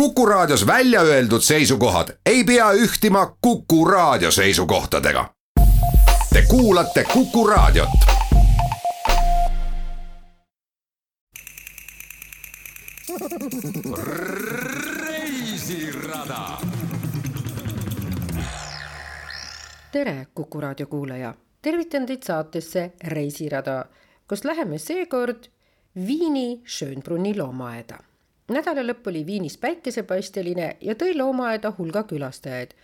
Kuku Raadios välja öeldud seisukohad ei pea ühtima Kuku Raadio seisukohtadega. Te kuulate Kuku Raadiot. reisirada. tere, Kuku Raadio kuulaja, tervitan teid saatesse Reisirada, kus läheme seekord Viini Schönbrunni loomaaeda nädala lõpp oli Viinis päikesepaisteline ja tõi loomaaeda hulga külastajaid,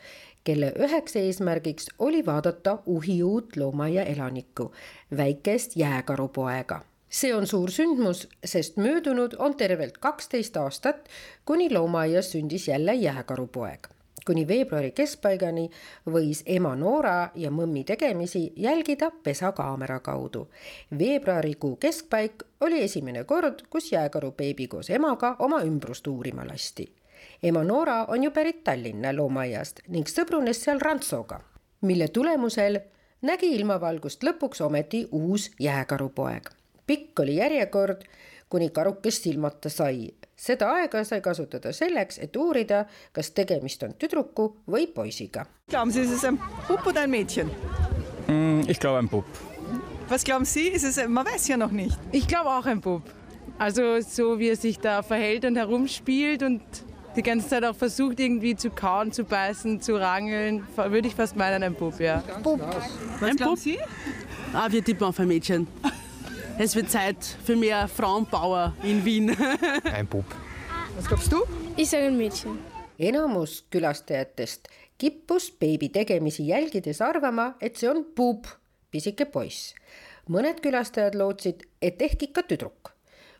kelle üheks eesmärgiks oli vaadata uhiuut loomaaia elanikku, väikest jääkarupoega. see on suur sündmus, sest möödunud on tervelt kaksteist aastat, kuni loomaaias sündis jälle jääkarupoeg kuni veebruari keskpaigani võis ema Noora ja mõmmi tegemisi jälgida pesakaamera kaudu. veebruarikuu keskpaik oli esimene kord, kus jääkaru beebi koos emaga oma ümbrust uurima lasti. ema Noora on ju pärit Tallinna loomaaiast ning sõbrunes seal rantsoga, mille tulemusel nägi ilmavalgust lõpuks ometi uus jääkarupoeg. pikk oli järjekord, kuni karukest silmata sai seda aega sai kasutada selleks, et uurida, kas tegemist on tüdruku või poisiga. Glauben Sie, ist es ein Bub oder ein Mädchen? Mm, ich glaube ein Bub. Was glauben Sie? Ist es, man weiß ja noch nicht. Ich glaube auch ein Bub. Also so wie er sich da verhält und herumspielt und die ganze Zeit auch versucht irgendwie zu kauen, zu beißen, zu rangeln, würde ich fast meinen ein Bub, ja. Bub. Was Ein glauben Bub? Sie? Ah, wir tippen auf ein Mädchen. Es wird Zeit für mehr Frauenpower in Wien. Ein Bub. Was glaubst du? Ich sage ein Mädchen. enamus külastajatest kippus beebi tegemisi jälgides arvama, et see on puup, pisike poiss. mõned külastajad lootsid, et ehk ikka tüdruk.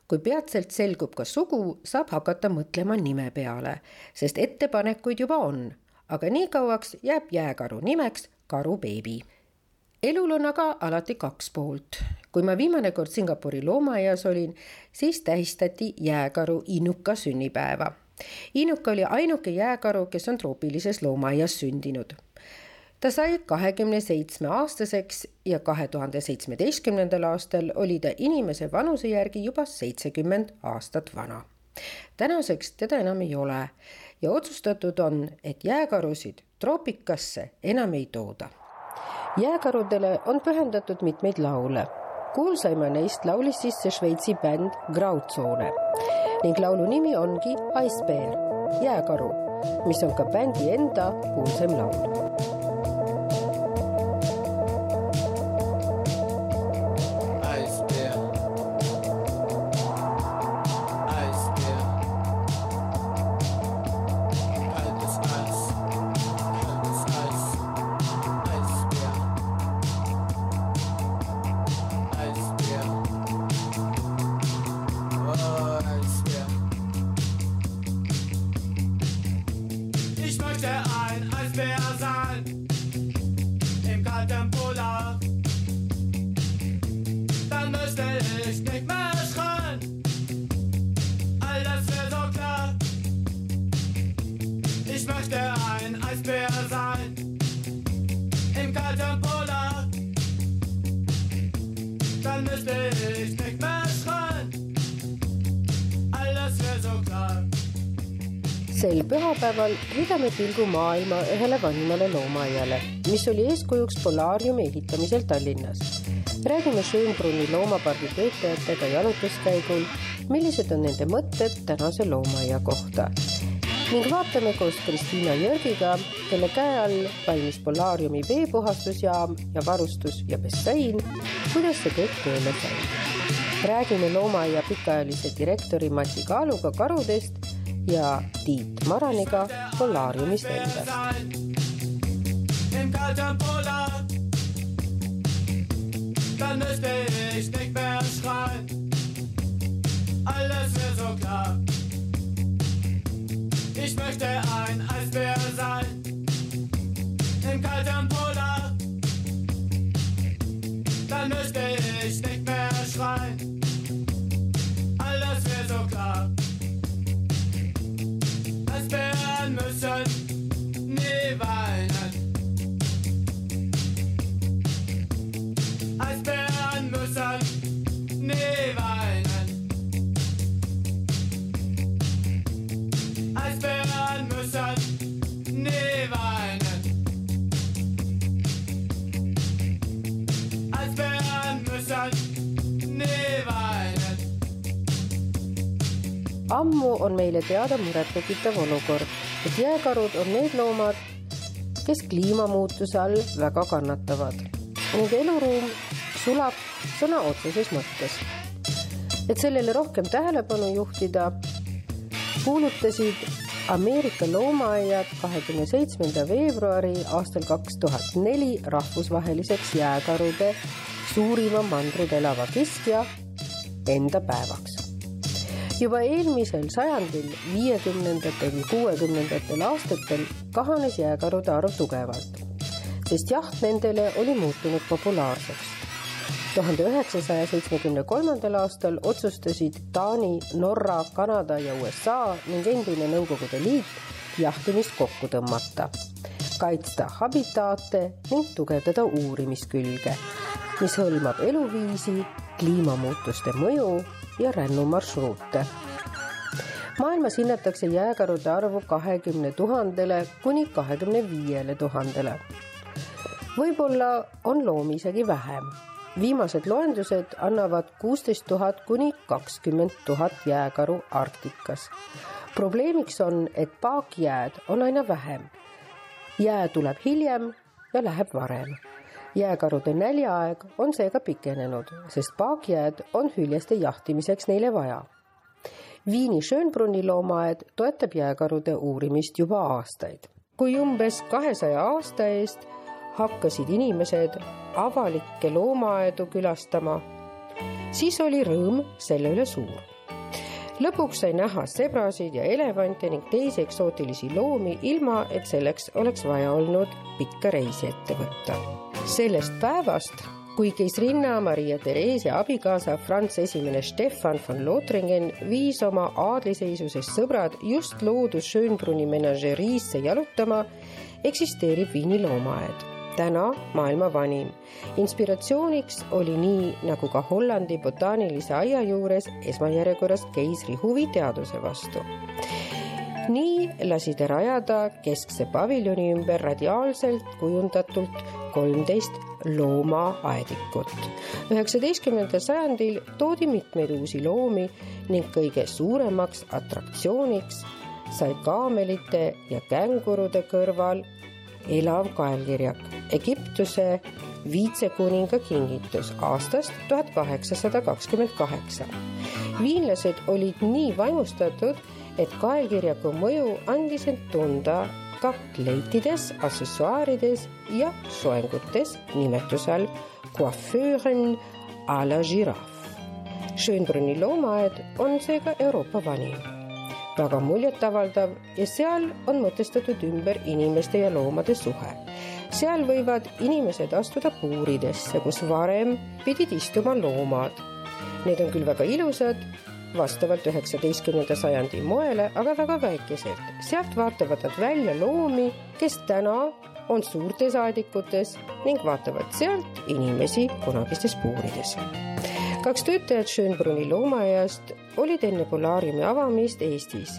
kui peatselt selgub ka sugu, saab hakata mõtlema nime peale, sest ettepanekuid juba on, aga nii kauaks jääb jääkaru nimeks karu beebi elul on aga alati kaks poolt. kui ma viimane kord Singapuri loomaaias olin, siis tähistati jääkaru Inuka sünnipäeva. Inuka oli ainuke jääkaru, kes on troopilises loomaaias sündinud. ta sai kahekümne seitsme aastaseks ja kahe tuhande seitsmeteistkümnendal aastal oli ta inimese vanuse järgi juba seitsekümmend aastat vana. tänaseks teda enam ei ole ja otsustatud on, et jääkarusid troopikasse enam ei tooda jääkarudele on pühendatud mitmeid laule. kuulsaima neist laulis sisse Šveitsi bänd Grauzone ning laulu nimi ongi Icebear, jääkaru, mis on ka bändi enda kuulsaim laul. Sel pühapäeval heidame pilgu maailma ühele vanimale loomaaiale, mis oli eeskujuks Polaariumi ehitamisel Tallinnas. räägime Schönbrunni loomapargi töötajatega jalutuskäigul, millised on nende mõtted tänase loomaaia kohta ning vaatame koos Kristiina Jörgiga, kelle käe all valmis Polaariumi veepuhastusjaam ja varustus ja bassein, kuidas see kõik tööle sai. räägime loomaaia pikaajalise direktori Mati Kaaluga karudest ja Tiit Maraniga Polaariumist endast. Alles wäre so klar. Ammu on meile teada murettekitav olukord, et jääkarud on need loomad, kes kliimamuutuse all väga kannatavad. Nende eluruum sulab sõna otseses mõttes. et sellele rohkem tähelepanu juhtida, kuulutasid Ameerika loomaaiad kahekümne seitsmenda veebruari aastal kaks tuhat neli rahvusvaheliseks jääkarude suurima mandril elava kiskja enda päevaks. Juba eelmisel sajandil, viiekümnendatel, kuuekümnendatel aastatel kahanes jääkarude arv tugevalt, sest jaht nendele oli muutunud populaarseks. tuhande üheksasaja seitsmekümne kolmandal aastal otsustasid Taani, Norra, Kanada ja USA ning endine Nõukogude Liit jahtimist kokku tõmmata, kaitsta habitaate ning tugevdada uurimiskülge, mis hõlmab eluviisi, kliimamuutuste mõju ja rännumarsruute. maailmas hinnatakse jääkarude arvu kahekümne tuhandele kuni kahekümne viiele tuhandele. võib-olla on loomi isegi vähem viimased loendused annavad kuusteist tuhat kuni kakskümmend tuhat jääkaru Arktikas. probleemiks on, et paakjääd on aina vähem. jää tuleb hiljem ja läheb varem. Jääkarude näljaaeg on seega pikenenud, sest paakjääd on hüljeste jahtimiseks neile vaja. Viini Schönbrunni loomaaed toetab jääkarude uurimist juba aastaid. kui umbes kahesaja aasta eest hakkasid inimesed avalikke loomaaedu külastama, siis oli rõõm selle üle suur. Lõpuks sai näha sebrasid ja elevante ning teisi eksootilisi loomi, ilma et selleks oleks vaja olnud pikka reisi ette võtta. sellest päevast kui keisrinna Maria Theresia abikaasa Franz Esimene Stefan von Lothringen viis oma aadliseisusest sõbrad just loodus Schönbrunni menažeriisse jalutama, eksisteerib Viini loomaaed täna maailma vanim. inspiratsiooniks oli nii nagu ka Hollandi botaanilise aia juures esmajärjekorras keisri huvi teaduse vastu. nii lasi ta rajada keskse paviljoni ümber radiaalselt kujundatult kolmteist loomaaedikut. üheksateistkümnendal sajandil toodi mitmeid uusi loomi ning kõige suuremaks atraktsiooniks sai kaamelite ja kängurude kõrval elav kaelkirjak, Egiptuse viitsekuninga kingitus aastast tuhat kaheksasada kakskümmend kaheksa. viinlased olid nii vaimustatud, et kaelkirjaku mõju andis end tunda ka kleitides, accessuaarides ja soengutes nimetuse all coiffeuren a la giraffe. Schönbrunni loomaaed on seega Euroopa vanim väga muljetavaldav ja seal on mõtestatud ümber inimeste ja loomade suhe. seal võivad inimesed astuda puuridesse, kus varem pidid istuma loomad. Need on küll väga ilusad, vastavalt üheksateistkümnenda sajandi moele, aga väga väikesed. sealt vaatavad nad välja loomi, kes täna on suurtes aedikutes ning vaatavad sealt inimesi kunagistes puurides kaks töötajat Schönbrunni loomaaiast olid enne Polariumi avamist Eestis,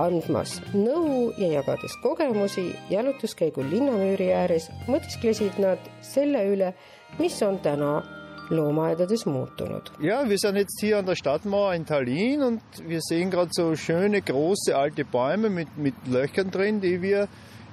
andmas nõu ja jagades kogemusi jalutuskäigul linnamüüri ääres, mõtisklesid nad selle üle, mis on täna Lohmaedades muutunud. Ja, wir sind jetzt hier an der Stadtmauer in Tallinn und wir sehen gerade so schöne große alte Bäume mit, mit Löchern drin, die wir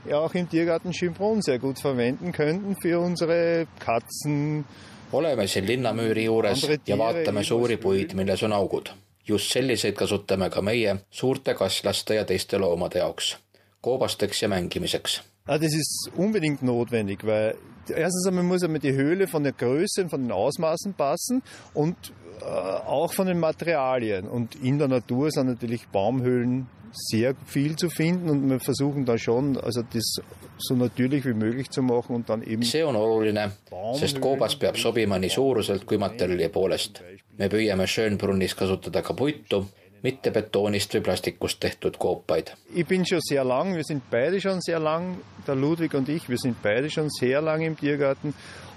ja auch im Tiergarten Schönbrunn sehr gut verwenden könnten für unsere Katzen, oleme siin linnamüüri juures ja vaatame suuri puid, milles on augud. Just selliseid kasutame ka meie suurte kaslaste ja teiste loomade jaoks, koobasteks ja mängimiseks. Das ist unbedingt notwendig, weil erstens einmal muss einmal die Höhle von der Größe und von den Ausmaßen passen und äh, auch von den Materialien. Und in der Natur sind natürlich Baumhöhlen sehr viel zu finden und wir versuchen da schon, also das so natürlich wie möglich zu machen und dann eben see on oluline, sest koobas peab sobima nii suuruselt kui materjali poolest. me püüame Schönbrunnis kasutada ka puitu, mitte betoonist või plastikust tehtud koopaid. Ich bin schon sehr lang, wir sind beide schon sehr lang, der Ludwig und ich, wir sind beide schon sehr lang im Tiergarten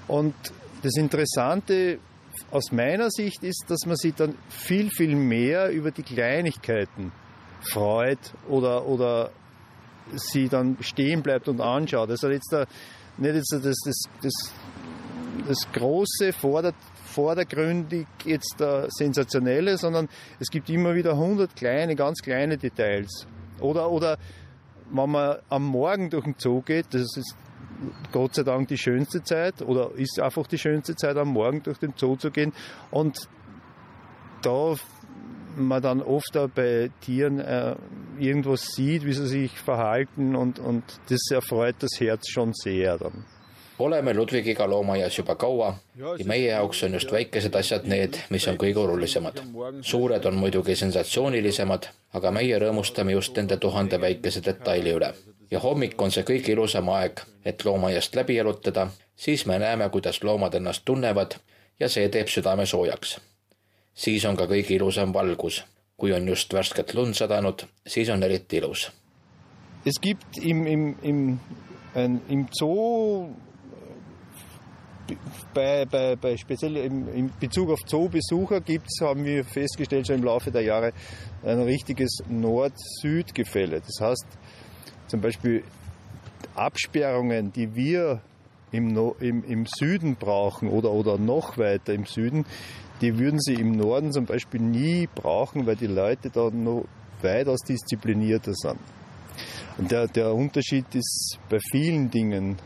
und das Interessante aus meiner Sicht ist, dass man sich dann viel, viel mehr über die Kleinigkeiten freut oder, oder sie dann stehen bleibt und anschaut. Also jetzt da, nicht jetzt das, das, das, das Große fordert vordergründig jetzt der sensationelle, sondern es gibt immer wieder hundert kleine, ganz kleine Details. Oder, oder wenn man am Morgen durch den Zoo geht, das ist Gott sei Dank die schönste Zeit oder ist einfach die schönste Zeit am Morgen durch den Zoo zu gehen und da man dann oft auch bei Tieren äh, irgendwas sieht, wie sie sich verhalten und, und das erfreut das Herz schon sehr dann. Oleme Ludvigiga loomaaias juba kaua ja meie jaoks on just väikesed asjad need, mis on kõige olulisemad. suured on muidugi sensatsioonilisemad, aga meie rõõmustame just nende tuhande väikese detaili üle. ja hommik on see kõige ilusam aeg, et loomaaiast läbi jalutada, siis me näeme, kuidas loomad ennast tunnevad ja see teeb südame soojaks. siis on ka kõige ilusam valgus. kui on just värsket lund sadanud, siis on eriti ilus. Es gibt im, im, im, ein, im Zoo bei, bei, bei speziell im, in Bezug auf Zoobesucher gibt's, haben wir festgestellt schon im Laufe der Jahre, ein richtiges Nord-Süd-Gefälle. Das heißt, zum Beispiel Absperrungen, die wir im, no im, im Süden brauchen oder, oder noch weiter im Süden, die würden sie im Norden zum Beispiel nie brauchen, weil die Leute da noch weitaus disziplinierter sind. Und der, der Unterschied ist bei vielen Dingen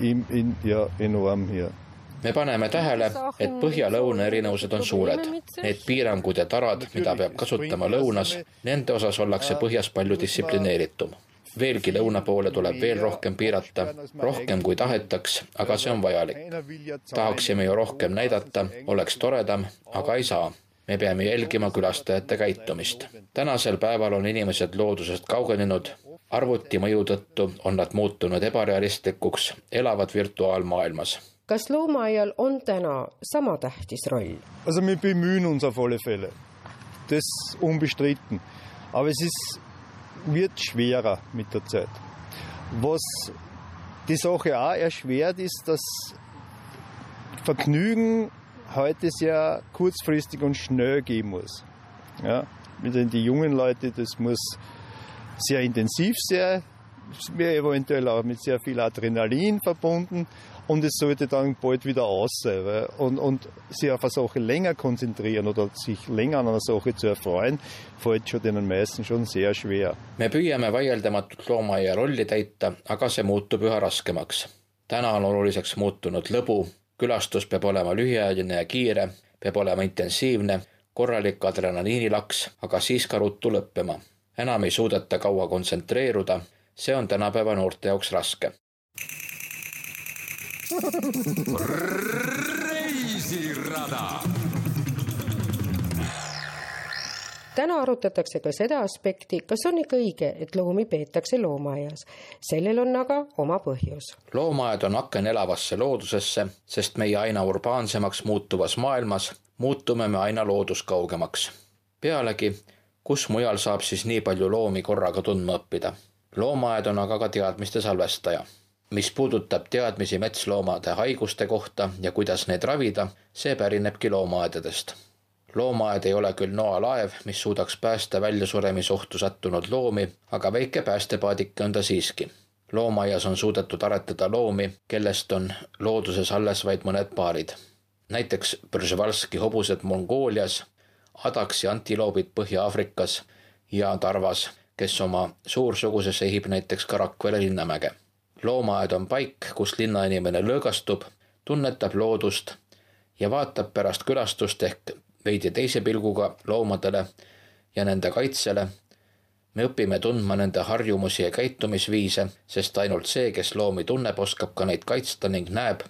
in, in, ja, enorm hier. me paneme tähele, et põhja-lõuna erinevused on suured. Need piirangud ja tarad, mida peab kasutama lõunas, nende osas ollakse põhjas palju distsiplineeritum. veelgi lõuna poole tuleb veel rohkem piirata, rohkem kui tahetaks, aga see on vajalik. tahaksime ju rohkem näidata, oleks toredam, aga ei saa me peame jälgima külastajate käitumist. tänasel päeval on inimesed loodusest kaugenenud, arvuti mõju tõttu on nad muutunud ebarealistlikuks, elavad virtuaalmaailmas. kas loomaaial on täna sama tähtis roll? Also wir bemühen uns auf alle Fälle. Das unbestritten. Aber es ist, wird schwerer mit der Zeit. Was die Sache auch erschwert, ist, dass Vergnügen heute sehr kurzfristig und schnell gehen muss. Ja, mit den die jungen Leute, das muss sehr intensiv sein, wäre eventuell auch mit sehr viel Adrenalin verbunden und es sollte dann bald wieder aus sein. Weil, und, und sich auf eine Sache länger konzentrieren oder sich länger an einer Sache zu erfreuen, fällt schon den meisten schon sehr schwer. me püüame vaieldamatult loomaaia rolli täita, aga see muutub üha raskemaks. täna on oluliseks muutunud lõbu, külastus peab olema lühiajaline ja kiire, peab olema intensiivne, korralik adrenaliinilaks, aga siis ka ruttu lõppema. Enam ei suudeta kaua kontsentreeruda, see on tänapäeva noorte jaoks raske. reisirada täna arutatakse ka seda aspekti, kas on ikka õige, et loomi peetakse loomaaias. sellel on aga oma põhjus. loomaaed on aken elavasse loodusesse, sest meie aina urbaansemaks muutuvas maailmas muutume me aina looduskaugemaks. pealegi, kus mujal saab siis nii palju loomi korraga tundma õppida? loomaaed on aga ka teadmiste salvestaja mis puudutab teadmisi metsloomade haiguste kohta ja kuidas neid ravida, see pärinebki loomaaedadest loomaaed ei ole küll noalaev, mis suudaks päästa väljasuremisohtu sattunud loomi, aga väike päästepaadike on ta siiski. loomaaias on suudetud aretada loomi, kellest on looduses alles vaid mõned paarid. näiteks Przvalski hobused Mongoolias, adaks ja antiloobid Põhja-Aafrikas ja tarvas, kes oma suursuguses ehib näiteks ka Rakvere linnamäge. loomaaed on paik, kus linnainimene lõõgastub, tunnetab loodust ja vaatab pärast külastust ehk veidi teise pilguga loomadele ja nende kaitsele. me õpime tundma nende harjumusi ja käitumisviise, sest ainult see, kes loomi tunneb, oskab ka neid kaitsta ning näeb,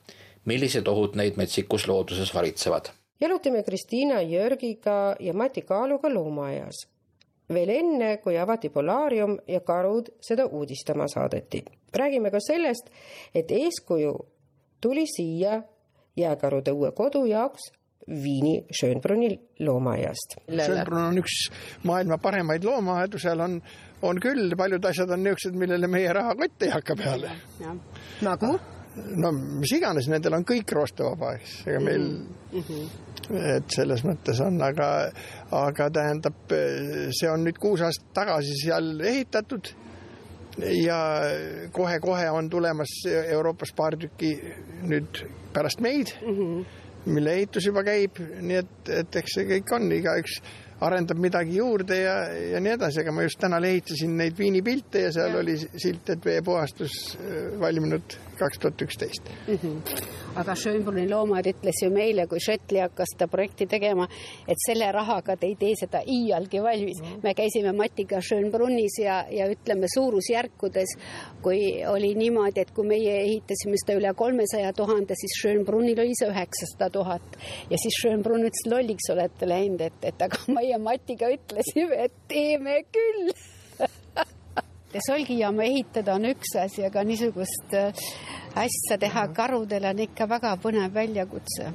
millised ohud neid metsikus looduses varitsevad. Jalutame Kristiina Jörgiga ja Mati Kaaluga loomaaias. veel enne, kui avati Polaarium ja karud seda uudistama saadeti. räägime ka sellest, et eeskuju tuli siia jääkarude uue kodu jaoks Viini Schönbrunni loomaaiast. Schönbrunn on üks maailma paremaid loomaaedu, seal on, on küll, paljud asjad on niisugused, millele meie rahakott ei hakka peale. nagu? No mis iganes, nendel on kõik roostevaba, eks, ega meil mm, -hmm. et selles mõttes on, aga, aga tähendab, see on nüüd kuus aastat tagasi seal ehitatud ja kohe-kohe on tulemas Euroopas paar tükki nüüd pärast meid mm. -hmm mille ehitus juba käib, nii et, et eks see kõik on, igaüks arendab midagi juurde ja, ja nii edasi, aga ma just täna lehitsesin neid viinipilte ja seal ja. oli silt, et veepuhastus valminud kaks tuhat üksteist. Mhm. aga Schönbrunni loomad ütles ju meile, kui Schöttli hakkas seda projekti tegema, et selle rahaga te ei tee seda iialgi valmis mm. -hmm. me käisime Matiga Schönbrunnis ja, ja ütleme suurusjärkudes, kui oli niimoodi, et kui meie ehitasime seda üle kolmesaja tuhande, siis Schönbrunnil oli see üheksasada tuhat ja siis Schönbrunn ütles, lolliks olete läinud, et, et aga meie Matiga ütlesime, et teeme küll ja solgijaama ehitada on üks asi, aga niisugust äh, asja teha karudele on ikka väga põnev väljakutse.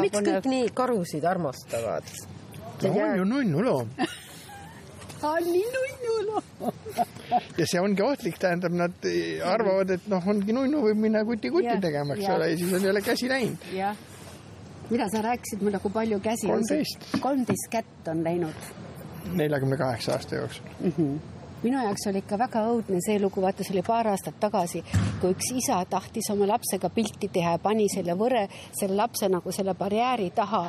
miks põnev... kõik nii karusid armastavad? no on ju nunnuloom on nii nunnuloom ja see ongi ohtlik, tähendab, nad arvavad, et noh, ongi nunnu, võib minna kuti-kuti tegema, eks ole, ja siis on jälle käsi läinud. jah. mida sa rääkisid mulle, kui palju käsi kolmteist. kolmteist kätt on läinud. neljakümne kaheksa aasta jooksul mm. -hmm minu jaoks oli ikka väga õudne see lugu, vaata see oli paar aastat tagasi, kui üks isa tahtis oma lapsega pilti teha ja pani selle võre, selle lapse nagu selle barjääri taha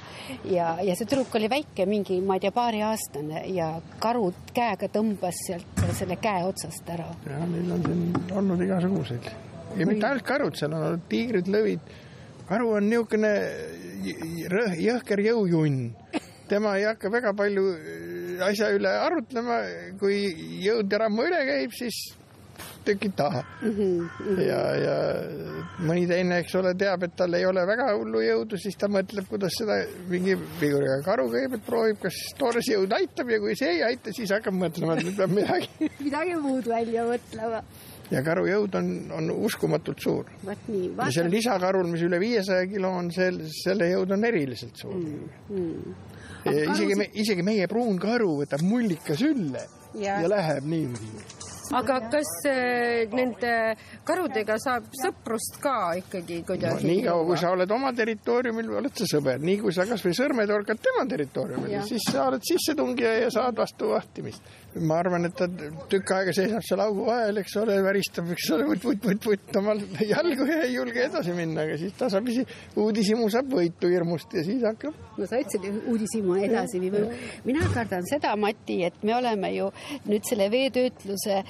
ja, ja see tüdruk oli väike, mingi, ma ei tea, paariaastane ja karu käega tõmbas sealt selle käe otsast ära. ja neil on siin olnud igasuguseid ja mitte ainult karud, seal on olnud tiigrid, lõvid. karu on niisugune jõhker jõujunn tema ei hakka väga palju asja üle arutlema, kui jõud ja rammu üle käib, siis tükid taha mm. -hmm. ja, ja mõni teine, eks ole, teab, et tal ei ole väga hullu jõudu, siis ta mõtleb, kuidas seda mingi viguriga karu kõigepealt proovib, kas toores jõud aitab ja kui see ei aita, siis hakkab mõtlema, et nüüd peab midagi midagi muud välja mõtlema ja karu jõud on, on uskumatult suur. ja sel lisakarul, mis üle viiesaja kilo on, sel, selle jõud on eriliselt suur mm,. Mm isegi me, isegi meie pruun karu võtab mullika sülle ja, ja läheb niimoodi aga kas äh, nende karudega saab sõprust ka ikkagi kuidagi no,? niikaua, kui sa oled oma territooriumil, oled sa sõber, nii kui sa kasvõi sõrme torkad tema territooriumil, siis sa oled sissetungija ja saad vastu vahtimist. ma arvan, et ta tükk aega seisab seal augu vahel, eks ole, väristab, eks ole, vutt-vutt-vutt-vutt omal jalgu ja ei julge edasi minna, aga siis tasapisi uudishimu saab võitu hirmust ja siis hakkab. no sa ütlesid uudishimu edasi viima. mina kardan seda, Mati, et me oleme ju nüüd selle veetöötluse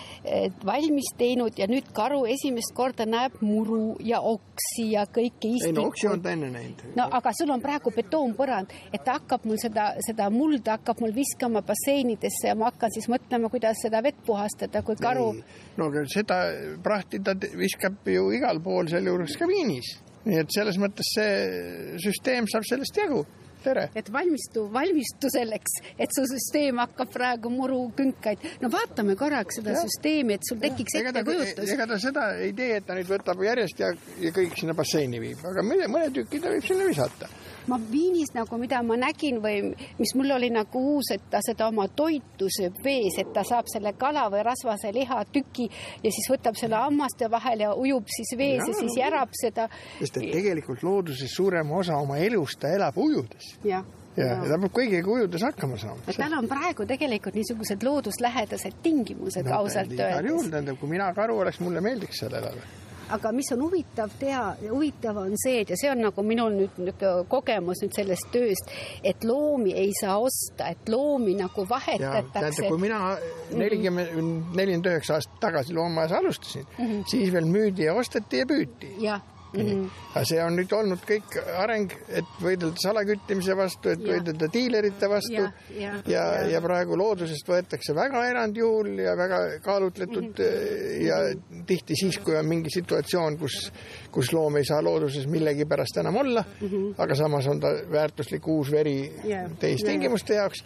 valmis teinud ja nüüd karu esimest korda näeb muru ja oksi ja kõike istikuid. ei no oksi on ta enne näinud. no aga sul on praegu betoonpõrand, et ta hakkab mul seda, seda mulda hakkab mul viskama basseinidesse ja ma hakkan siis mõtlema, kuidas seda vett puhastada, kui karu. no aga seda prahti ta viskab ju igal pool, sealjuures ka Viinis. nii et selles mõttes see süsteem saab sellest jagu tere! et valmistu, valmistu selleks, et su süsteem hakkab praegu murukünkaid. no vaatame korraks seda ja. süsteemi, et sul tekiks ettekujutus. ega ta seda ei tee, et ta nüüd võtab järjest ja, ja kõik sinna basseini viib, aga mõne, mõne tüki ta võib sinna visata ma Viinis nagu, mida ma nägin või mis mul oli nagu uus, et ta seda oma toitu sööb vees, et ta saab selle kala või rasvase lihatüki ja siis võtab selle hammaste vahel ja ujub siis vees ja, ja siis järab seda. sest et tegelikult looduses suurem osa oma elust ta elab ujudes. jah ja, ja ta peab kõigiga ujudes hakkama saama. tal on praegu tegelikult niisugused looduslähedased tingimused no, ausalt öeldes. igal juhul, tähendab, kui mina karu oleks, mulle meeldiks seal elada aga mis on huvitav teha, huvitav on see, et ja see on nagu minul nüüd niisugune kogemus nüüd sellest tööst, et loomi ei saa osta, et loomi nagu vahetatakse. kui mina nelikümmend, nelikümmend üheksa aastat tagasi loomaaias alustasin mm, -hmm. siis veel müüdi ja osteti ja püüti. jah Mm -hmm. aga see on nüüd olnud kõik areng, et võidelda salaküttimise vastu, et ja. võidelda diilerite vastu ja, ja, ja, ja, ja praegu loodusest võetakse väga erandjuhul ja väga kaalutletud mm -hmm. ja tihti siis, kui on mingi situatsioon, kus, kus loom ei saa looduses millegipärast enam olla mm, -hmm. aga samas on ta väärtuslik uus veri yeah. teistingimuste yeah. jaoks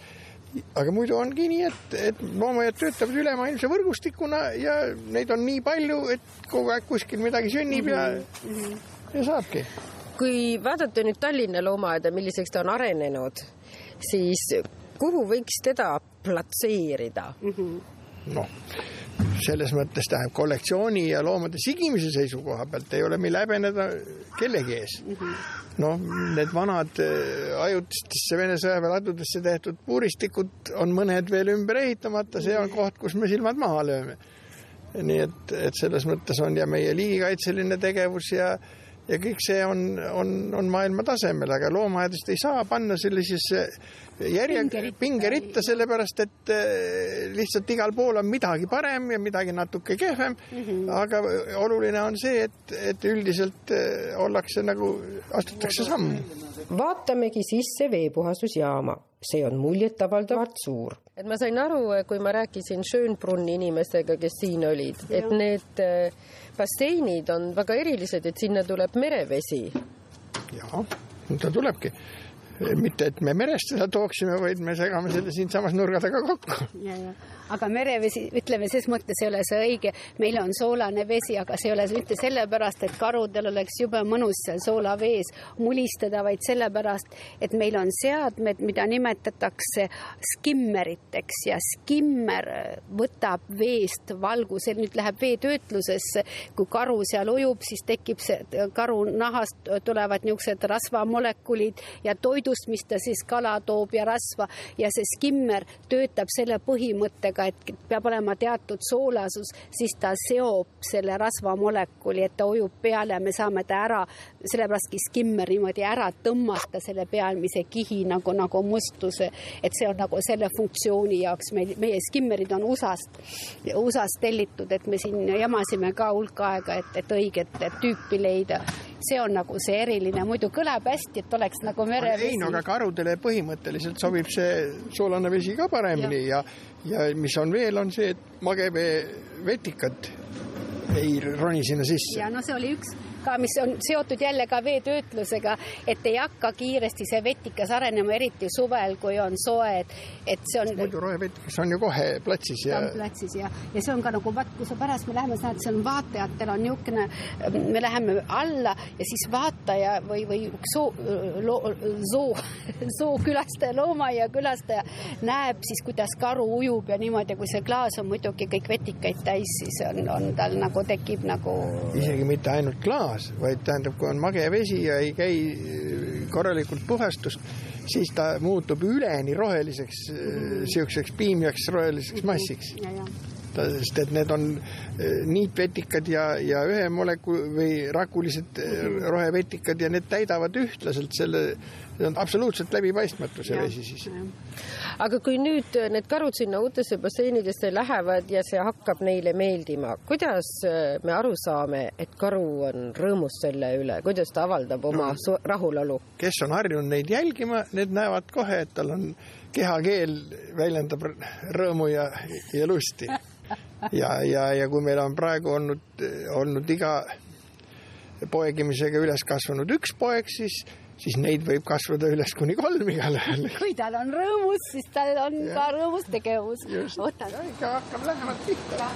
aga muidu ongi nii, et, et loomaaiad töötavad ülemaailmse võrgustikuna ja neid on nii palju, et kogu aeg kuskil midagi sünnib ja mm, -hmm. ja saabki. kui vaadata nüüd Tallinna loomaaeda, milliseks ta on arenenud, siis kuhu võiks teda platseerida mm? -hmm. noh selles mõttes tähendab kollektsiooni ja loomade sigimise seisukoha pealt ei ole meil häbeneda kellegi ees. -hmm noh, need vanad äh, ajutistesse Vene sõjaväeladudesse tehtud puuristikud on mõned veel ümber ehitamata, see on koht, kus me silmad maha lööme. nii et, et selles mõttes on ja meie liigikaitseline tegevus ja ja kõik see on, on, on maailma tasemel, aga loomaaedast ei saa panna sellisesse järje, pingeritta, sellepärast et eh, lihtsalt igal pool on midagi parem ja midagi natuke kehvem mm. -hmm. aga oluline on see, et, et üldiselt eh, ollakse nagu, astutakse sammu. vaatamegi sisse veepuhastusjaama, see on muljetavaldavalt suur. et ma sain aru, kui ma rääkisin Schönbrunni inimestega, kes siin olid, et need äh, basseinid on väga erilised, et sinna tuleb merevesi. jaa, ta tulebki mitte, et me merest seda tooksime, vaid me segame selle siinsamas nurga taga kokku. Aga merevesi, ütleme ses mõttes ei ole see õige, meil on soolane vesi, aga see ei ole mitte sellepärast, et karudel oleks jube mõnus seal soolavees mulistada, vaid sellepärast, et meil on seadmed, mida nimetatakse skimmeriteks. Ja skimmer võtab veest valguse, nüüd läheb veetöötlusesse, kui karu seal ujub, siis tekib see karu nahast tulevad niisugused rasvamolekulid ja toidust, mis ta siis kala toob ja rasva. Ja see skimmer töötab selle põhimõttega, sellega, et peab olema teatud soolasus, siis ta seob selle rasvamolekuli, et ta ujub peale ja me saame ta ära, sellepäraski skimmer niimoodi ära tõmmata selle pealmise kihi nagu, nagu mustuse, et see on nagu selle funktsiooni jaoks meil, meie skimmerid on USA-st, USA-st tellitud, et me siin jamasime ka hulk aega, et, et õiget tüüpi leida. See on nagu see eriline, muidu kõlab hästi, et oleks nagu merevesi. ei no aga karudele põhimõtteliselt sobib see soolane vesi ka paremini ja, ja, ja mis on veel, on see, et magevee vetikad ei roni sinna sisse. ja no see oli üks ka, mis on seotud jälle ka veetöötlusega, et ei hakka kiiresti see vetikas arenema, eriti suvel, kui on soe, et, et see on. muidu rohevetikas on ju kohe platsis ja. on platsis ja, ja see on ka nagu vaat, kui sa pärast me läheme, sa näed, seal on vaatajatel on niisugune, me läheme alla ja siis vaataja või, või soo, soo, sookülastaja, loomaaia külastaja näeb siis, kuidas karu ujub ja niimoodi, kui see klaas on muidugi kõik vetikaid täis, siis on, on tal nagu tekib nagu. isegi mitte ainult klaas puhas, vaid tähendab, kui on mage vesi ja ei käi äh, korralikult puhastust, siis ta muutub üleni roheliseks mm., siukseks piimjaks roheliseks massiks. Sest et need on äh, niitvetikad ja, ja ühe moleku- või rakulised mm. rohevetikad ja need täidavad ühtlaselt selle, see on absoluutselt läbipaistmatu, see vesi siis aga kui nüüd need karud sinna uutesse basseinidesse lähevad ja see hakkab neile meeldima, kuidas me aru saame, et karu on rõõmus selle üle, kuidas ta avaldab oma no, rahulolu? kes on harjunud neid jälgima, need näevad kohe, et tal on kehakeel väljendab rõõmu ja, ja lusti. ja, ja, ja kui meil on praegu olnud, olnud iga poegimisega üles kasvanud üks poeg, siis siis neid võib kasvada üles kuni kolm igalühel. kui tal on rõõmus, siis tal on ja. ka rõõmus tegevus. ikka hakkab lähemalt pihta.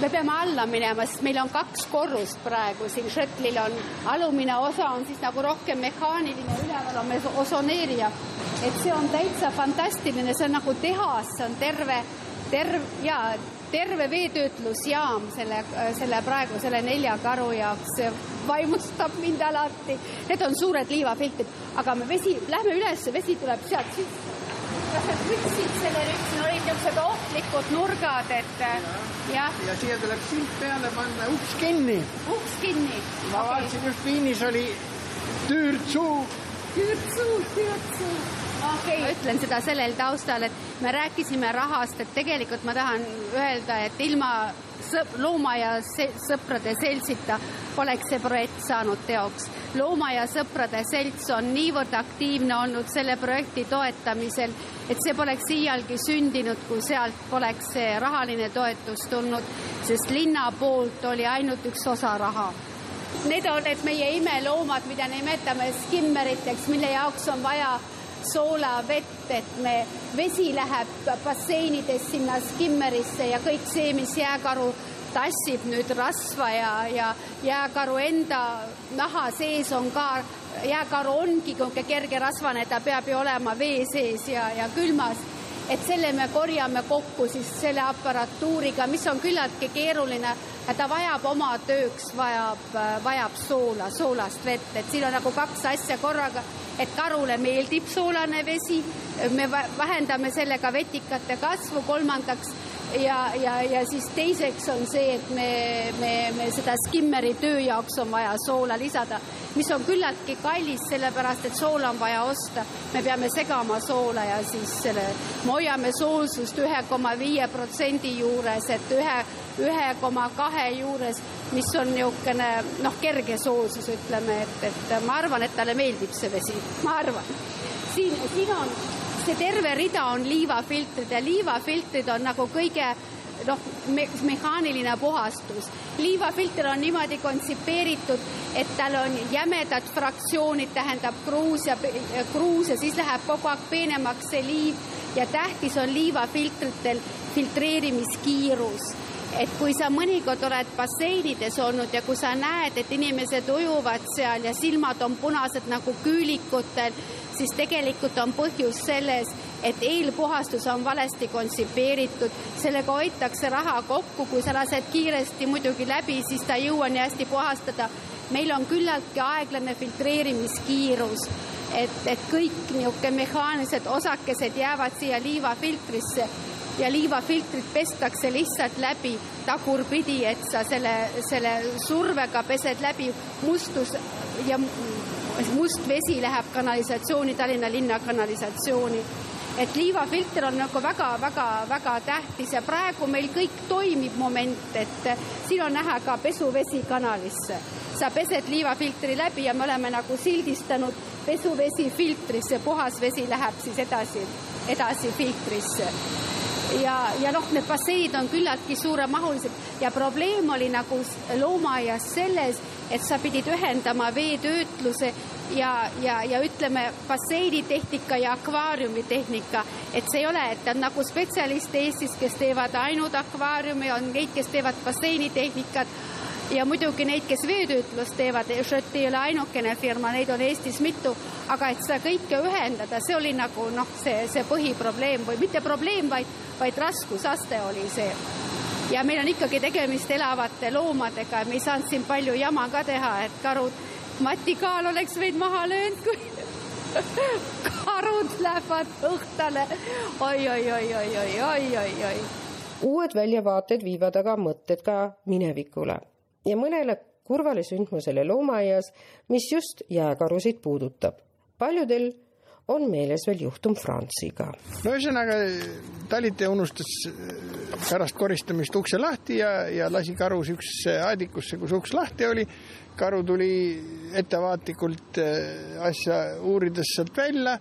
me peame alla minema, sest meil on kaks korrust praegu siin šõtlil on, alumine osa on siis nagu rohkem mehaaniline, üleval on meil osoneerija. et see on täitsa fantastiline, see on nagu tehas, see on terve, terve ja terve veetöötlusjaam selle, selle praegu selle nelja karu jaoks vaimustab mind alati. Need on suured liivafiltrid, aga me vesi, lähme üles, vesi tuleb sealt sisse. kas sa võtsid selle nüüd, siin olid niisugused ohtlikud nurgad, et jah. ja siia tuleb silt peale panna, uks kinni. uks kinni. ma okay. vaatasin just Viinis oli tüürtsuu. tüürtsuu, tüürtsuu okay.. ma ütlen seda sellel taustal, et me rääkisime rahast, et tegelikult ma tahan öelda, et ilma sõp-, loomaaia sõprade seltsita poleks see projekt saanud teoks. loomaaia sõprade selts on niivõrd aktiivne olnud selle projekti toetamisel, et see poleks iialgi sündinud, kui sealt poleks see rahaline toetus tulnud, sest linna poolt oli ainult üks osa raha Need on need meie imeloomad, mida nimetame skimmeriteks, mille jaoks on vaja soolavett, et me, vesi läheb basseinides sinna skimmerisse ja kõik see, mis jääkaru tassib nüüd rasva ja, ja jääkaru enda naha sees on ka, jääkaru ongi kerge rasvane, ta peab ju olema vee sees ja, ja külmas et selle me korjame kokku siis selle aparatuuriga, mis on küllaltki keeruline. ta vajab oma tööks, vajab, vajab soola, soolast vett, et siin on nagu kaks asja korraga, et karule meeldib soolane vesi, me vähendame sellega vetikate kasvu, kolmandaks ja, ja, ja siis teiseks on see, et me, me, me seda skimmeri töö jaoks on vaja soola lisada, mis on küllaltki kallis, sellepärast et soola on vaja osta. me peame segama soola ja siis selle, me hoiame soolsust ühe koma viie protsendi juures, et ühe, ühe koma kahe juures, mis on niisugune noh, kerge soolsus, ütleme, et, et ma arvan, et talle meeldib see vesi, ma arvan. siin, siin on see terve rida on liivafiltrid ja liivafiltrid on nagu kõige noh me, mehaaniline puhastus. liivafilter on niimoodi kontsipeeritud, et tal on jämedad fraktsioonid, tähendab kruus ja kruus ja siis läheb kogu aeg peenemaks see liiv ja tähtis on liivafiltritel filtreerimiskiirus et kui sa mõnikord oled basseinides olnud ja kui sa näed, et inimesed ujuvad seal ja silmad on punased nagu küülikutel, siis tegelikult on põhjus selles, et eelpuhastus on valesti kontsipeeritud, sellega hoitakse raha kokku, kui sa lased kiiresti muidugi läbi, siis ta ei jõua nii hästi puhastada. meil on küllaltki aeglane filtreerimiskiirus, et, et kõik niisugune mehaanilised osakesed jäävad siia liivafiltrisse ja liivafiltrit pestakse lihtsalt läbi tagurpidi, et sa selle, selle survega pesed läbi mustus ja must vesi läheb kanalisatsiooni, Tallinna linna kanalisatsiooni. et liivafilter on nagu väga-väga-väga tähtis ja praegu meil kõik toimib moment, et siin on näha ka pesuvesi kanalisse. sa pesed liivafiltri läbi ja me oleme nagu sildistanud pesuvesi filtrisse, puhas vesi läheb siis edasi, edasi filtrisse ja, ja noh, need basseinid on küllaltki suuremahulised. Ja probleem oli nagu loomaaias selles, et sa pidid ühendama veetöötluse ja, ja, ja ütleme, basseinitehnika ja akvaariumitehnika, et see ei ole, et on nagu spetsialiste Eestis, kes teevad ainult akvaariumi, on neid, kes teevad basseinitehnikat ja muidugi neid, kes veetöötlust teevad, Schott ei ole ainukene firma, neid on Eestis mitu, aga et seda kõike ühendada, see oli nagu noh, see, see põhiprobleem või mitte probleem, vaid, vaid raskusaste oli see. ja meil on ikkagi tegemist elavate loomadega, me ei saanud siin palju jama ka teha, et karud, Mati Kaal oleks meid maha löönud, kui karud lähevad õhtale. Oi, oi, oi, oi, oi, oi, oi, oi. Uued väljavaated viivad aga mõtted ka minevikule ja mõnele kurvale sündmusele loomaaias, mis just jääkarusid puudutab. paljudel on meeles veel juhtum Franziga. no ühesõnaga, talitaja unustas pärast koristamist ukse lahti ja, ja lasi karu siuksesse aedikusse, kus uks lahti oli. karu tuli ettevaatlikult äh, asja uurides sealt välja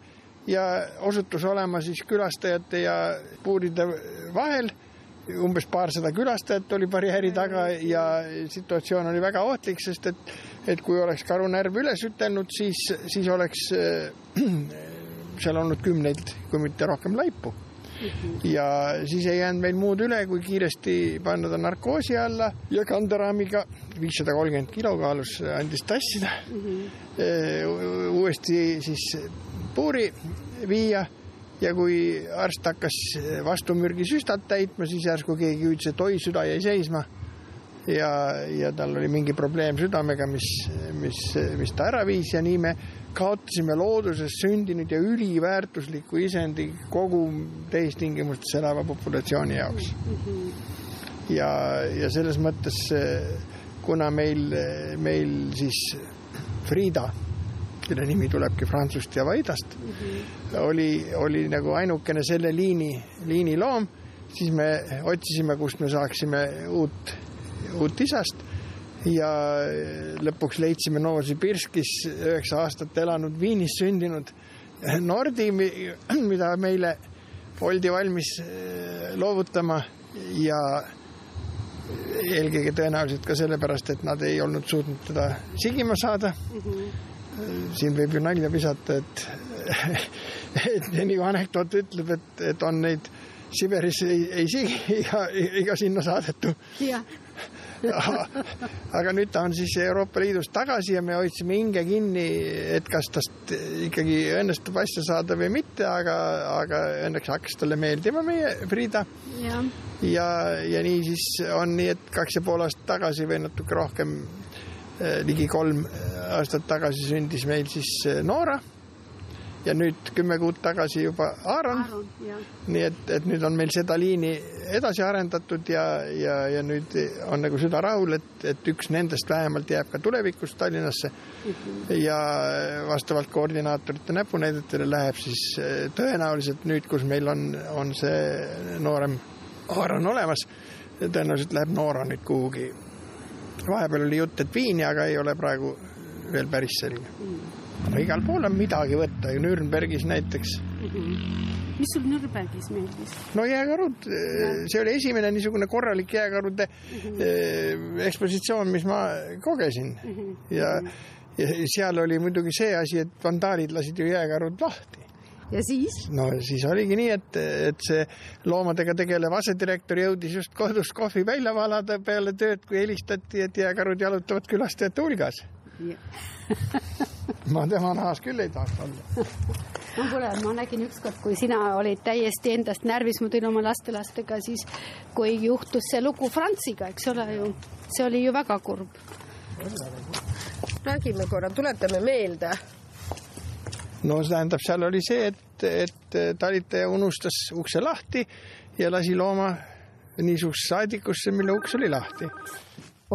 ja osutus olema siis külastajate ja puuride vahel umbes paarsada külastajat oli barjääri taga ja situatsioon oli väga ohtlik, sest et, et kui oleks karu närv üles ütelnud, siis, siis oleks äh, seal olnud kümneid, kui mitte rohkem laipu. ja siis ei jäänud meil muud üle, kui kiiresti panna ta narkoosi alla ja kanderaamiga viissada kolmkümmend kilo kaalus andis tassida mm. -hmm. uuesti siis puuri viia ja kui arst hakkas vastumürgisüstat täitma, siis järsku keegi ütles, et oi, süda jäi seisma. ja, ja tal oli mingi probleem südamega, mis, mis, mis ta ära viis ja nii me kaotasime looduses sündinud ja üliväärtusliku isendi kogu tehistingimustes elava populatsiooni jaoks. ja, ja selles mõttes, kuna meil, meil siis Frida kelle nimi tulebki Franzust ja Vaidast mm, -hmm. oli, oli nagu ainukene selle liini, liiniloom, siis me otsisime, kust me saaksime uut, uut isast ja lõpuks leidsime Novosibirskis üheksa aastat elanud Viinis sündinud Nordi, mida meile oldi valmis äh, loovutama ja eelkõige tõenäoliselt ka sellepärast, et nad ei olnud suutnud teda sigima saada mm. -hmm siin võib ju nalja visata, et, et kui anekdoot ütleb, et, et on neid Siberis ei, ei sigi iga, iga sinna saadetu. aga nüüd ta on siis Euroopa Liidust tagasi ja me hoidsime hinge kinni, et kas tast ikkagi õnnestub asja saada või mitte, aga, aga õnneks hakkas talle meeldima meie Frida. ja, ja, ja nii siis on nii, et kaks ja pool aastat tagasi või natuke rohkem Eh, ligi kolm eh, aastat tagasi sündis meil siis eh, Noora ja nüüd kümme kuud tagasi juba Aaron. nii et, et nüüd on meil seda liini edasi arendatud ja, ja, ja nüüd on nagu süda rahul, et, et üks nendest vähemalt jääb ka tulevikus Tallinnasse mm. -hmm. ja vastavalt koordinaatorite näpunäidetele läheb siis eh, tõenäoliselt nüüd, kus meil on, on see noorem Aaron olemas, tõenäoliselt läheb Noora nüüd kuhugi. vahepeal oli jutt, et Viini, aga ei ole praegu veel päris selge mm no igal pool on midagi võtta ju Nürnbergis näiteks mm. -hmm. mis sul Nürnbergis meeldis? no jääkarud, see oli esimene niisugune korralik jääkarude mm -hmm. ekspositsioon, mis ma kogesin mm -hmm. ja, ja seal oli muidugi see asi, et vandaalid lasid ju jääkarud lahti ja siis? no siis oligi nii, et, et see loomadega tegelev asedirektor jõudis just kodus kohvi välja valada peale tööd, kui helistati, et jääkarud jalutavad külastajate hulgas ma tema nahas küll ei tahaks olla. no kuule, ma nägin ükskord, kui sina olid täiesti endast närvis, ma tulin oma lastelastega, siis kui juhtus see lugu Franziga, eks ole ju, see oli ju väga kurb. räägime korra, tuletame meelde. no see tähendab, seal oli see, et, et talitaja unustas ukse lahti ja lasi looma niisugusesse saadikusse, mille uks oli lahti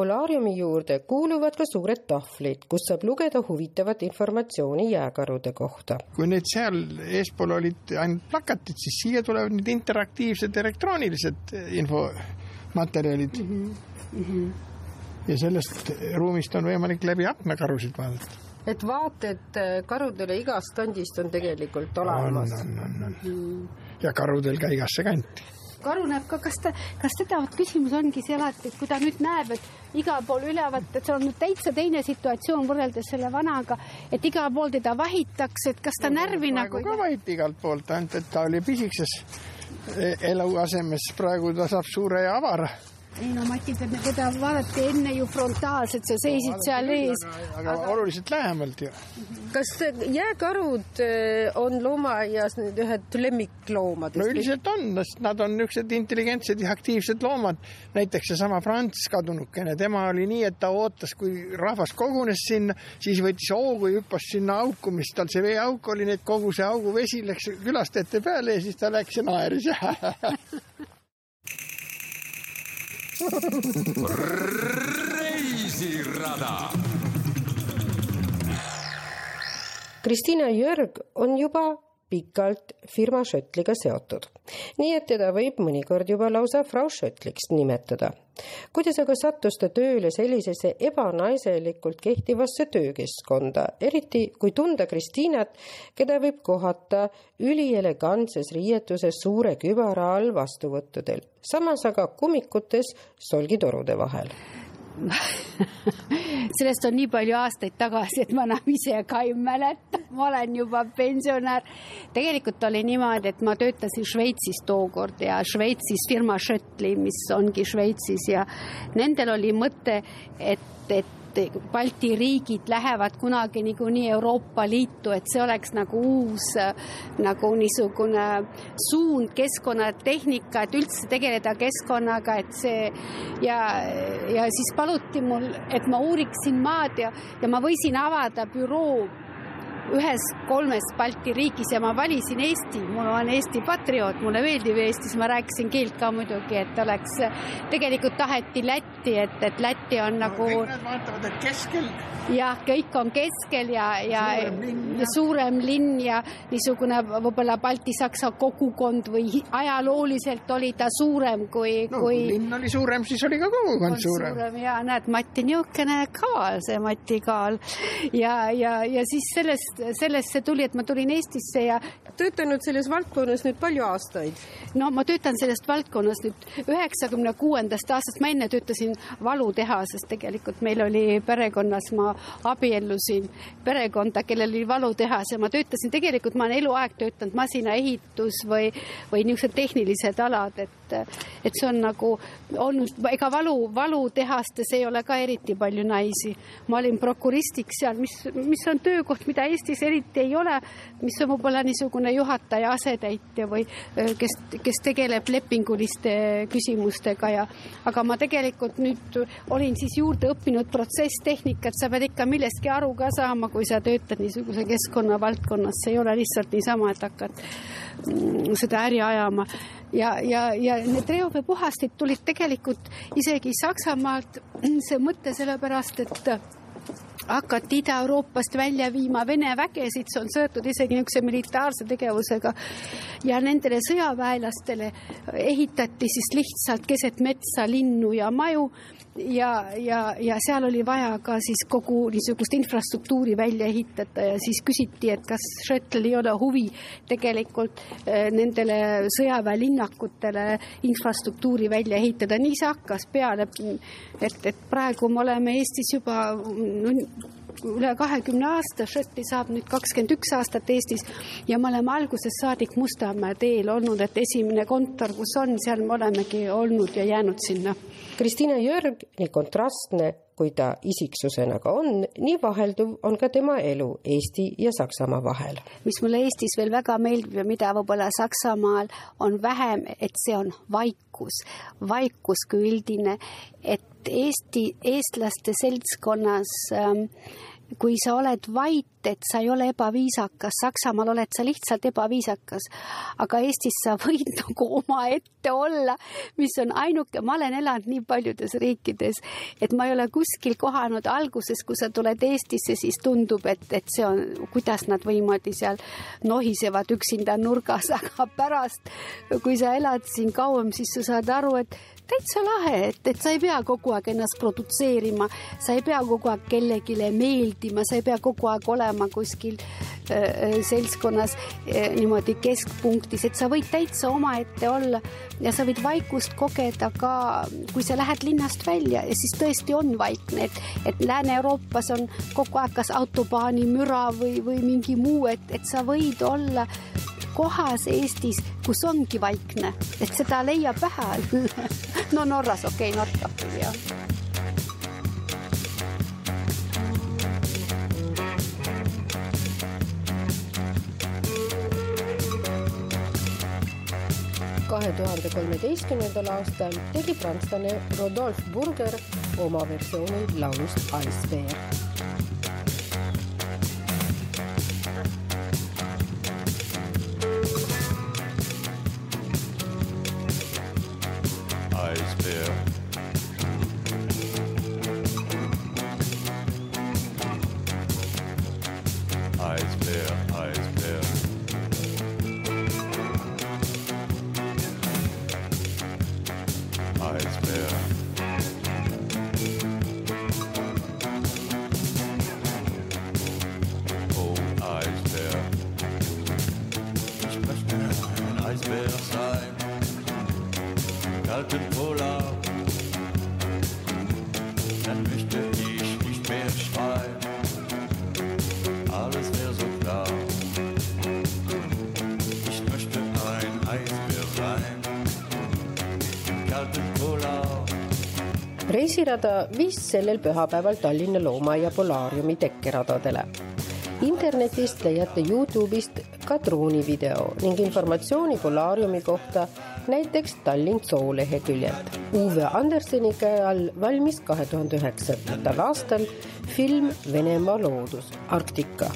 Polaariumi juurde kuuluvad ka suured tahvlid, kus saab lugeda huvitavat informatsiooni jääkarude kohta. kui need seal eespool olid ainult plakatid, siis siia tulevad nüüd interaktiivsed elektroonilised infomaterjalid mm. -hmm. ja sellest ruumist on võimalik läbi aknakarusid vaadata et vaated äh, karudele igast kandist on tegelikult olemas. on, on, on, on. Mhm. ja karudel ka igasse kanti karu näeb ka, kas ta, kas teda, vot küsimus ongi see alati, et kui ta nüüd näeb, et igal pool ülevalt, et see on nüüd täitsa teine situatsioon võrreldes selle vanaga, et igal pool teda vahitakse, et kas ta no, närvi nagu. ka vahiti igalt poolt, ainult et ta oli pisikeses eluasemes, praegu ta saab suure ja avara ei no Mati, teda vaadati enne ju frontaalselt, sa seisid no, seal ees. aga oluliselt lähemalt ju. kas jääkarud eh, on loomaaias nüüd ühed lemmikloomadest? no üldiselt on, nad on niisugused intelligentsed ja aktiivsed loomad. näiteks seesama Franz kadunukene, tema oli nii, et ta ootas, kui rahvas kogunes sinna, siis võttis hoogu ja hüppas sinna auku, mis tal see veeauk oli, nii et kogu see augu vesi läks külastajate peale ja siis ta läks ja naeris reisirada. Kristiina Jörg on juba pikalt firma Schöttliga seotud, nii et teda võib mõnikord juba lausa Frau Schöttliks nimetada. kuidas aga sattus ta tööle sellisesse ebanaiselikult kehtivasse töökeskkonda, eriti kui tunda Kristiinat, keda võib kohata ülielegantses riietuses suure kübara all vastuvõttudel, samas aga kummikutes solgitorude vahel sellest on nii palju aastaid tagasi, et ma enam ise ka ei mäleta, ma olen juba pensionär. tegelikult oli niimoodi, et ma töötasin Šveitsis tookord ja Šveitsis firma Schöttli, mis ongi Šveitsis ja nendel oli mõte, et, et et Balti riigid lähevad kunagi niikuinii Euroopa Liitu, et see oleks nagu uus nagu niisugune suund keskkonnatehnika, et üldse tegeleda keskkonnaga, et see ja, ja siis paluti mul, et ma uuriksin maad ja, ja ma võisin avada büroo ühes kolmest Balti riigis ja ma valisin Eesti, mul on Eesti patrioot, mulle meeldib Eestis, ma rääkisin keelt ka muidugi, et oleks, tegelikult taheti Lätti, et, et Läti on no, nagu. kõik nad vaatavad, et keskel. jah, kõik on keskel ja, ja suurem linn ja, suurem linn ja niisugune võib-olla balti-saksa kogukond või ajalooliselt oli ta suurem kui no, kui. linn oli suurem, siis oli ka kogukond suurem. suurem. ja näed, Mati niisugune kaal, see Mati Kaal ja, ja, ja siis sellest sellest see tuli, et ma tulin Eestisse ja. töötanud selles valdkonnas nüüd palju aastaid? no ma töötan selles valdkonnas nüüd üheksakümne kuuendast aastast, ma enne töötasin valutehases, tegelikult meil oli perekonnas, ma abiellusin perekonda, kellel oli valutehas ja ma töötasin, tegelikult ma olen eluaeg töötanud masinaehitus või, või niisugused tehnilised alad, et et, et see on nagu olnud, ega valu, valutehastes ei ole ka eriti palju naisi. ma olin prokuristiks seal, mis, mis on töökoht, mida Eestis eriti ei ole, mis on võib-olla niisugune juhataja asetäitja või kes, kes tegeleb lepinguliste küsimustega ja aga ma tegelikult nüüd olin siis juurde õppinud protsesstehnikat, sa pead ikka millestki aru ka saama, kui sa töötad niisuguse keskkonna valdkonnas, see ei ole lihtsalt niisama, et hakkad seda äri ajama. Ja, ja, ja need reoveepuhastid tulid tegelikult isegi Saksamaalt. See mõte sellepärast, et hakati Ida-Euroopast välja viima Vene vägesid, see on seotud isegi niisuguse militaarse tegevusega. Ja nendele sõjaväelastele ehitati siis lihtsalt keset metsa linnu ja maju ja, ja, ja seal oli vaja ka siis kogu niisugust infrastruktuuri välja ehitada ja siis küsiti, et kas Schöttl ei ole huvi tegelikult eh, nendele sõjaväelinnakutele infrastruktuuri välja ehitada, nii see hakkas peale. et, et praegu me oleme Eestis juba no, üle kahekümne aasta, Šoti saab nüüd kakskümmend üks aastat Eestis ja me oleme algusest saadik Mustamäe teel olnud, et esimene kontor, kus on, seal me olemegi olnud ja jäänud sinna. Kristiina Jörg, nii kontrastne kui ta isiksusena ka on, nii vahelduv on ka tema elu Eesti ja Saksamaa vahel. mis mulle Eestis veel väga meeldib ja mida võib-olla Saksamaal on vähem, et see on vaikus, vaikus kui üldine, et Eesti, eestlaste seltskonnas ähm, kui sa oled vait, et sa ei ole ebaviisakas, Saksamaal oled sa lihtsalt ebaviisakas, aga Eestis sa võid nagu omaette olla, mis on ainuke, ma olen elanud nii paljudes riikides, et ma ei ole kuskil kohanud alguses, kui sa tuled Eestisse, siis tundub, et, et see on, kuidas nad niimoodi seal nohisevad üksinda nurgas, aga pärast, kui sa elad siin kauem, siis sa saad aru, et täitsa lahe, et, et sa ei pea kogu aeg ennast produtseerima, sa ei pea kogu aeg kellelegi meeldima, sa ei pea kogu aeg olema kuskil äh, seltskonnas äh, niimoodi keskpunktis, et sa võid täitsa omaette olla ja sa võid vaikust kogeda ka, kui sa lähed linnast välja ja siis tõesti on vaikne, et, et Lääne-Euroopas on kogu aeg kas autobaani müra või, või mingi muu, et, et sa võid olla kohas Eestis, kus ongi vaikne, et seda leiab vähe. No Norras okei okay,, Norra küll jah. kahe tuhande kolmeteistkümnendal aastal tegi prantslane Rodolphe Burger oma versiooni laulust Icebear reisirada viis sellel pühapäeval Tallinna Loomaaia Polaariumi tekkeradadele. internetist leiate Youtube'ist ka droonivideo ning informatsiooni Polaariumi kohta näiteks Tallinn Zoo leheküljelt. Uwe Anderseni käe all valmis kahe tuhande üheksandal aastal film Venemaa loodus Arktika.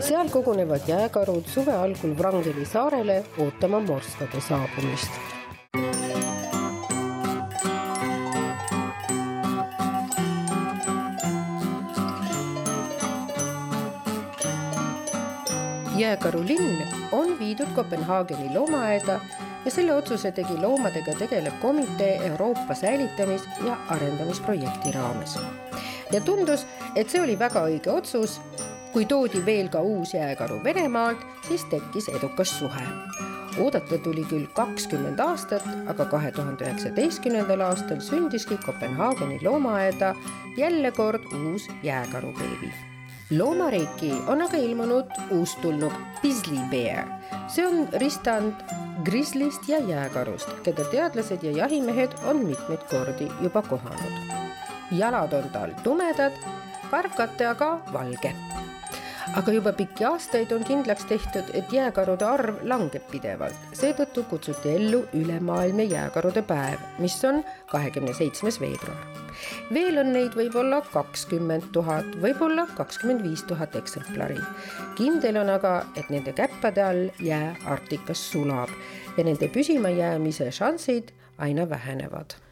seal kogunevad jääkarud suve algul Wrangeli saarele ootama morskade saabumist Jääkaru linn on viidud Kopenhaageni loomaaeda ja selle otsuse tegi loomadega tegelev komitee Euroopa säilitamis- ja arendamisprojekti raames. ja tundus, et see oli väga õige otsus. kui toodi veel ka uus jääkaru Venemaalt, siis tekkis edukas suhe. oodata tuli küll kakskümmend aastat, aga kahe tuhande üheksateistkümnendal aastal sündiski Kopenhaageni loomaaeda jälle kord uus jääkarubeebi loomariiki on aga ilmunud uustulnuk Grizzly Bear. see on ristand grislist ja jääkarust, keda teadlased ja jahimehed on mitmeid kordi juba kohanud. jalad on tal tumedad, karvkate aga valge aga juba pikki aastaid on kindlaks tehtud, et jääkarude arv langeb pidevalt. seetõttu kutsuti ellu ülemaailmne jääkarude päev, mis on kahekümne seitsmes veebruar. veel on neid võib-olla kakskümmend tuhat, võib-olla kakskümmend viis tuhat eksemplari. kindel on aga, et nende käppade all jää Arktikas sulab ja nende püsimajäämise šansid aina vähenevad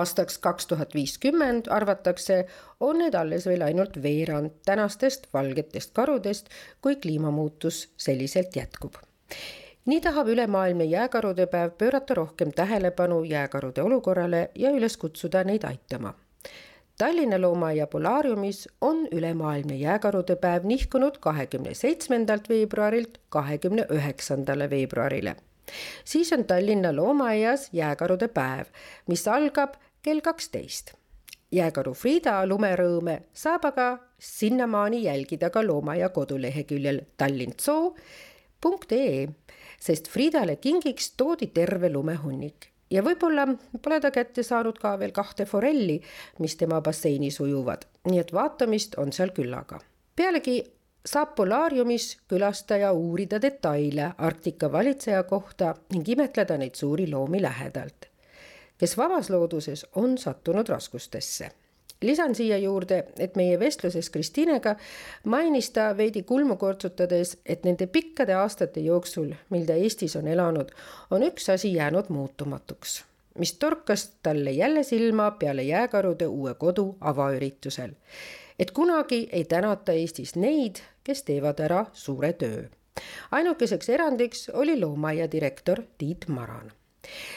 aastaks kaks tuhat viiskümmend arvatakse, on need alles veel ainult veerand tänastest valgetest karudest, kui kliimamuutus selliselt jätkub nii tahab ülemaailmne jääkarude päev pöörata rohkem tähelepanu jääkarude olukorrale ja üles kutsuda neid aitama. Tallinna Loomaaia Polaariumis on ülemaailmne jääkarude päev nihkunud kahekümne seitsmendalt veebruarilt kahekümne üheksandale veebruarile siis on Tallinna loomaaias jääkarude päev, mis algab kell kaksteist. jääkaru Frieda lumerõõme saab aga sinnamaani jälgida ka loomaaia koduleheküljel tallinnsoo.ee, sest Friedale kingiks toodi terve lumehunnik ja võib-olla pole ta kätte saanud ka veel kahte forelli, mis tema basseinis ujuvad, nii et vaatamist on seal küllaga. pealegi saab Polaariumis külastaja uurida detaile Arktika valitseja kohta ning imetleda neid suuri loomi lähedalt, kes vabas looduses on sattunud raskustesse. lisan siia juurde, et meie vestluses Kristinega mainis ta veidi kulmu kortsutades, et nende pikkade aastate jooksul, mil ta Eestis on elanud, on üks asi jäänud muutumatuks mis torkas talle jälle silma peale jääkarude uue kodu avaüritusel et kunagi ei tänata Eestis neid, kes teevad ära suure töö. ainukeseks erandiks oli loomaaia direktor Tiit Maran.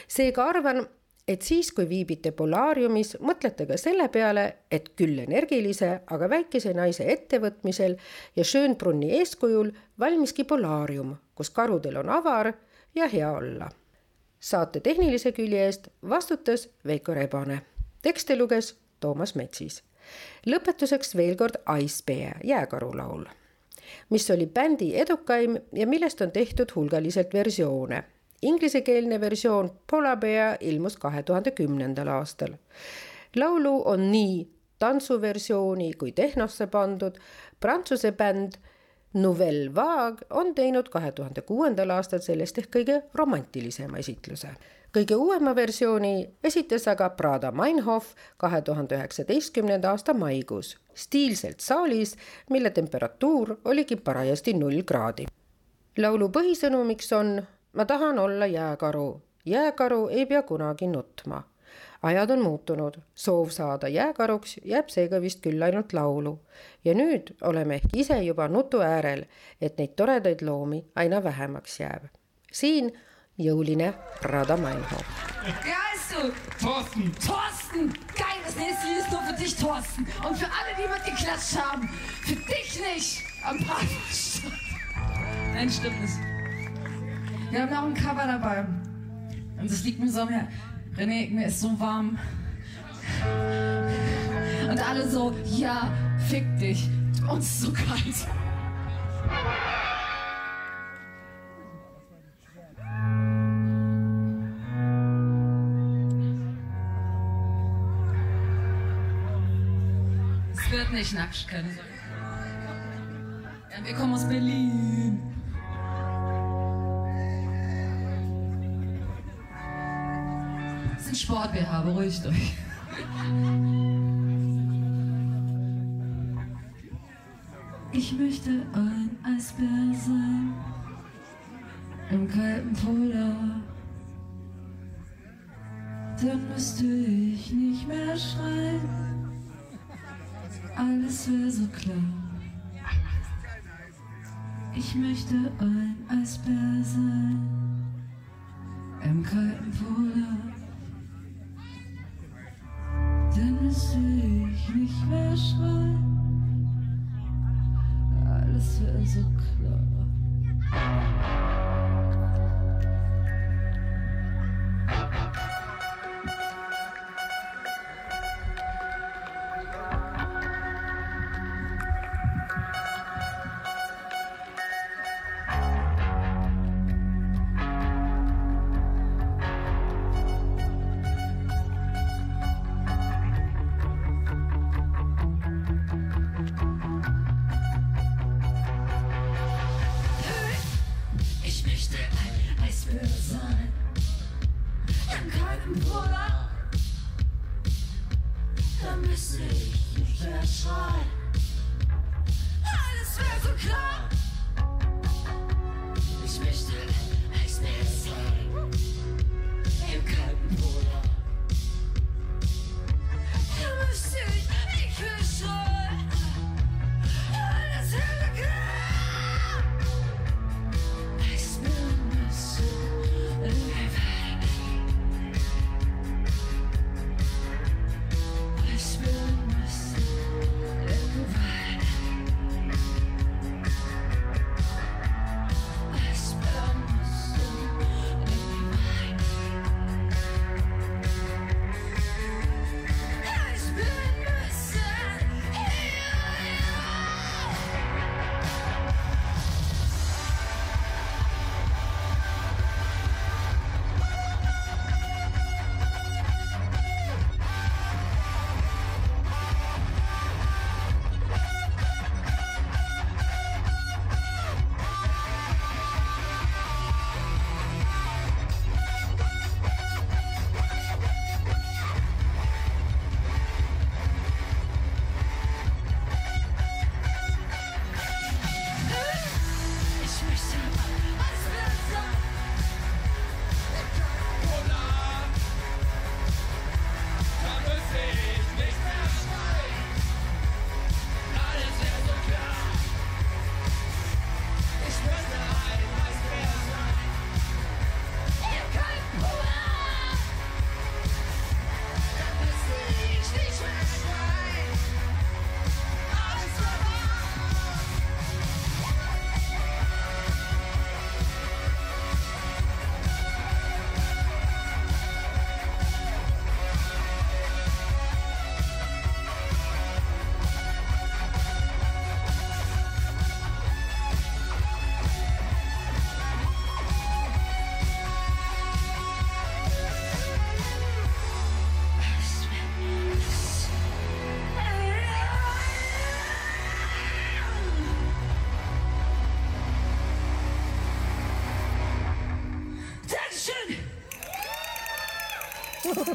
seega arvan, et siis, kui viibite Polaariumis, mõtlete ka selle peale, et küll energilise, aga väikese naise ettevõtmisel ja Schönbrunni eeskujul valmiski Polaarium, kus karudel on avar ja hea olla. saate tehnilise külje eest vastutas Veiko Rebane. tekste luges Toomas Metsis lõpetuseks veel kord Ice Bear, jääkarulaul, mis oli bändi edukaim ja millest on tehtud hulgaliselt versioone. Inglisekeelne versioon Polar Bear ilmus kahe tuhande kümnendal aastal. laulu on nii tantsuversiooni kui tehnosse pandud prantsuse bänd Nouvelle Vague on teinud kahe tuhande kuuendal aastal sellest ehk kõige romantilisema esitluse kõige uuema versiooni esitas aga Prada Meinhof kahe tuhande üheksateistkümnenda aasta maikuus stiilselt saalis, mille temperatuur oligi parajasti null kraadi. laulu põhisõnumiks on ma tahan olla jääkaru, jääkaru ei pea kunagi nutma. ajad on muutunud, soov saada jääkaruks jääb seega vist küll ainult laulu. ja nüüd oleme ehk ise juba nutu äärel, et neid toredaid loomi aina vähemaks jääb. siin jõuline Rada Meinhof. Geilst du? Thorsten. Thorsten! Geil, das nächste Lied ist nur für dich, Thorsten. Und für alle, die mitgeklatscht haben. Für dich nicht am Partnerstadt. Nein, stimmt nicht. Wir haben noch ein Cover dabei. Und es liegt mir so am Herzen. René, mir ist so warm. Und alle so, ja, fick dich. Uns ist so kalt. Wird nicht nackt können. Ja, wir kommen aus Berlin. Das sind Sport, wir haben, beruhigt euch. Ich möchte ein Eisbär sein im kalten Polar. Dann müsste ich nicht mehr schreien. Alles wäre so klar. Ich möchte ein Eisbär sein im kalten Polar. Dann müsste ich nicht mehr schreien. Alles wäre so klar.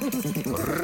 どれ?